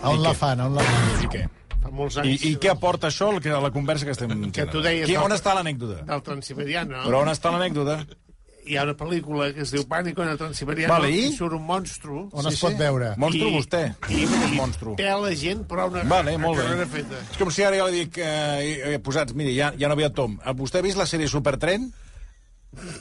On la fan? On la fan? I què? Fa molts I, anys. I què aporta això que- a la conversa que estem Que tenint? tu deies... Qui, on està l'anècdota? Del Transiberiano. Però on està l'anècdota? Hi ha una pel·lícula que es diu Pànico en el Transiberiano Vale, i? i surt un monstru. On es pot veure? Monstru, I- vostè. I, i monstru. pela gent, però una Vale, molt bé. carrera feta. És com si ara jo li dic, eh, he, he posat, miri, ja, ja no havia Tom. Vostè ha vist la sèrie Supertren?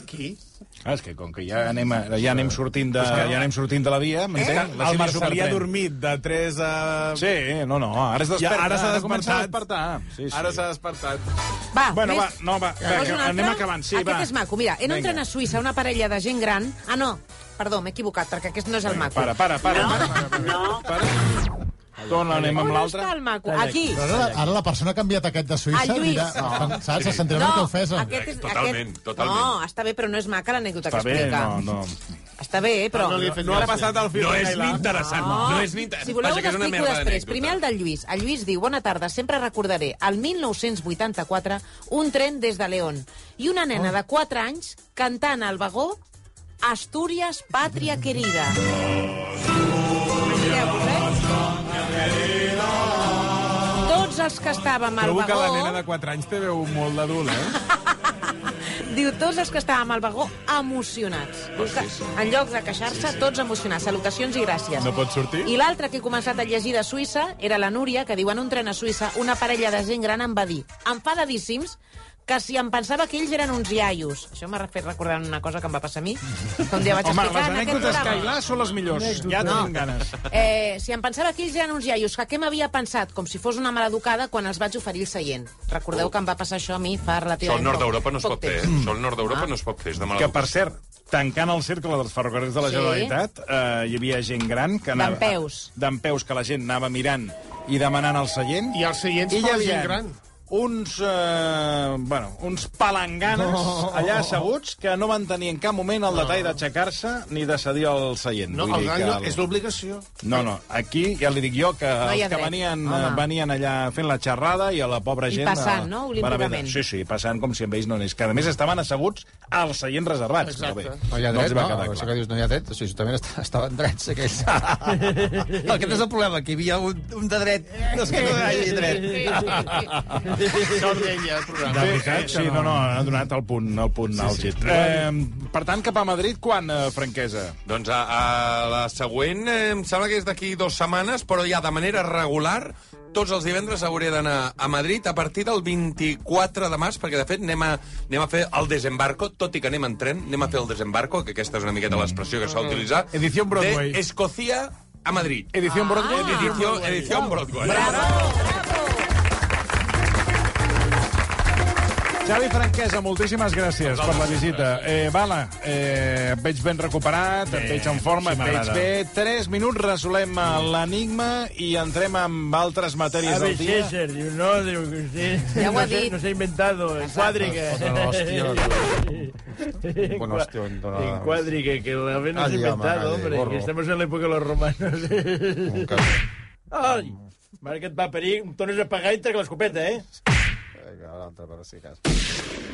Qui? Ah, és que com que ja anem, a, ja anem sortint de, ja anem sortint de la via, m'entén? El Marcelí ha dormit de 3 a... Sí, no, no, ara es desperta. Ja, ara s'ha a despertat. despertar. Sí, sí. Ara s'ha despertat. Va, Bueno, més... va, no, va, vinga, un anem acabant, sí, aquest va. és maco. Mira, en un Vinga. tren a Suïssa, una parella de gent gran... Ah, no, perdó, m'he equivocat, perquè aquest no és el maco. Para, para, para. No, para. Dona, anem amb On l'altre. està el maco? Aquí. Però ara, ara la persona que ha enviat aquest de Suïssa El Lluís. dirà, no. saps, se sentirà una mica ofesa. aquest és, Totalment, aquest... totalment. No, està bé, però no és maca l'anècdota que Està bé, explica. no, no. Està bé, però... No li he fet No ha passat el fil No és ni interessant, No. no és ni interessant. Si voleu, Vaja, que és una explico merda després. Primer el del Lluís. El Lluís diu, bona tarda, sempre recordaré el 1984, un tren des de León i una nena de 4 anys cantant al vagó Astúries, pàtria querida. Imagineu-vos, els que estàvem al Trobo que la vagó... nena de 4 anys té veu molt d'adult, eh? Diu, tots els que estàvem al vagó emocionats. Diu que, en lloc de queixar-se, tots emocionats. Salutacions i gràcies. No pot sortir? I l'altre que he començat a llegir de Suïssa era la Núria, que diu en un tren a Suïssa una parella de gent gran em va dir, enfadadíssims, que si em pensava que ells eren uns iaios. Això m'ha fet recordar una cosa que em va passar a mi, que un dia vaig Home, les anècdotes programa. Cailà són les millors. Ja No. tenim ganes. Eh, si em pensava que ells eren uns iaios, que què m'havia pensat? Com si fos una maleducada quan els vaig oferir el seient. Recordeu que em va passar això a mi fa Això relativament al nord d'Europa no es pot fer. Això al nord d'Europa no es pot fer. És de mala Que, per cert, tancant el cercle dels ferrocarrils de la Sí. Generalitat, eh, hi havia gent gran que anava... Dempeus. Dempeus, que la gent anava mirant i demanant el seient. I els seients I hi per la havia gent gran. Uns, eh, bueno, uns palanganes allà asseguts que no van tenir en cap moment el detall d'aixecar-se ni de cedir el seient. No, Vull el dir que és l'obligació. No, no, aquí ja li dic jo que No hi ha els que dret. venien, Home. eh, venien allà fent la xerrada i a la pobra I gent... passant, eh, no? van haver de- Olímpicament. Sí, sí, passant com si amb ells no anés. Que a més estaven asseguts als seients reservats. Exacte. Però bé, No hi ha no els dret, va no? quedar Això clar. que dius, no hi ha dret. O sigui, justament est- estaven drets, aquells. Aquest és el problema, que hi havia un, un de dret. No és que no hi hagi dret. El deia, el programa. Bé, eh, sí, no, no, ha donat el punt, el punt sí, àlgid. sí. Eh, per tant, cap a Madrid, quan, eh, franquesa? Doncs a, a la següent, eh, em sembla que és d'aquí dues setmanes, però ja de manera regular, tots els divendres hauré d'anar a Madrid a partir del 24 de març, perquè de fet anem a, anem a fer el desembarco, tot i que anem en tren, anem a fer el desembarco, que aquesta és una miqueta l'expressió que s'ha d'utilitzar, Edició Broadway. de Escocia a Madrid. Edició Broadway? Edició, edició Broadway. Xavi Franquesa, moltíssimes gràcies per la visita. Eh, Bala, eh, et veig ben recuperat, et veig en forma, sí, et veig bé. Tres minuts, resolem eh, l'enigma i entrem amb altres matèries del dia. César, digo, no, usted Ya no, ho ha se, dit. no se ha inventado el l'hòstia. Bueno, hòstia, on dona- En cuadriga, que la ve no se ha Allí, inventado, home, hombre, que estamos en la época de los romanos. Ai, mare que et va parir, em tornes a pagar i trec l'escopeta, eh? Vinga, l'altre, per si cas.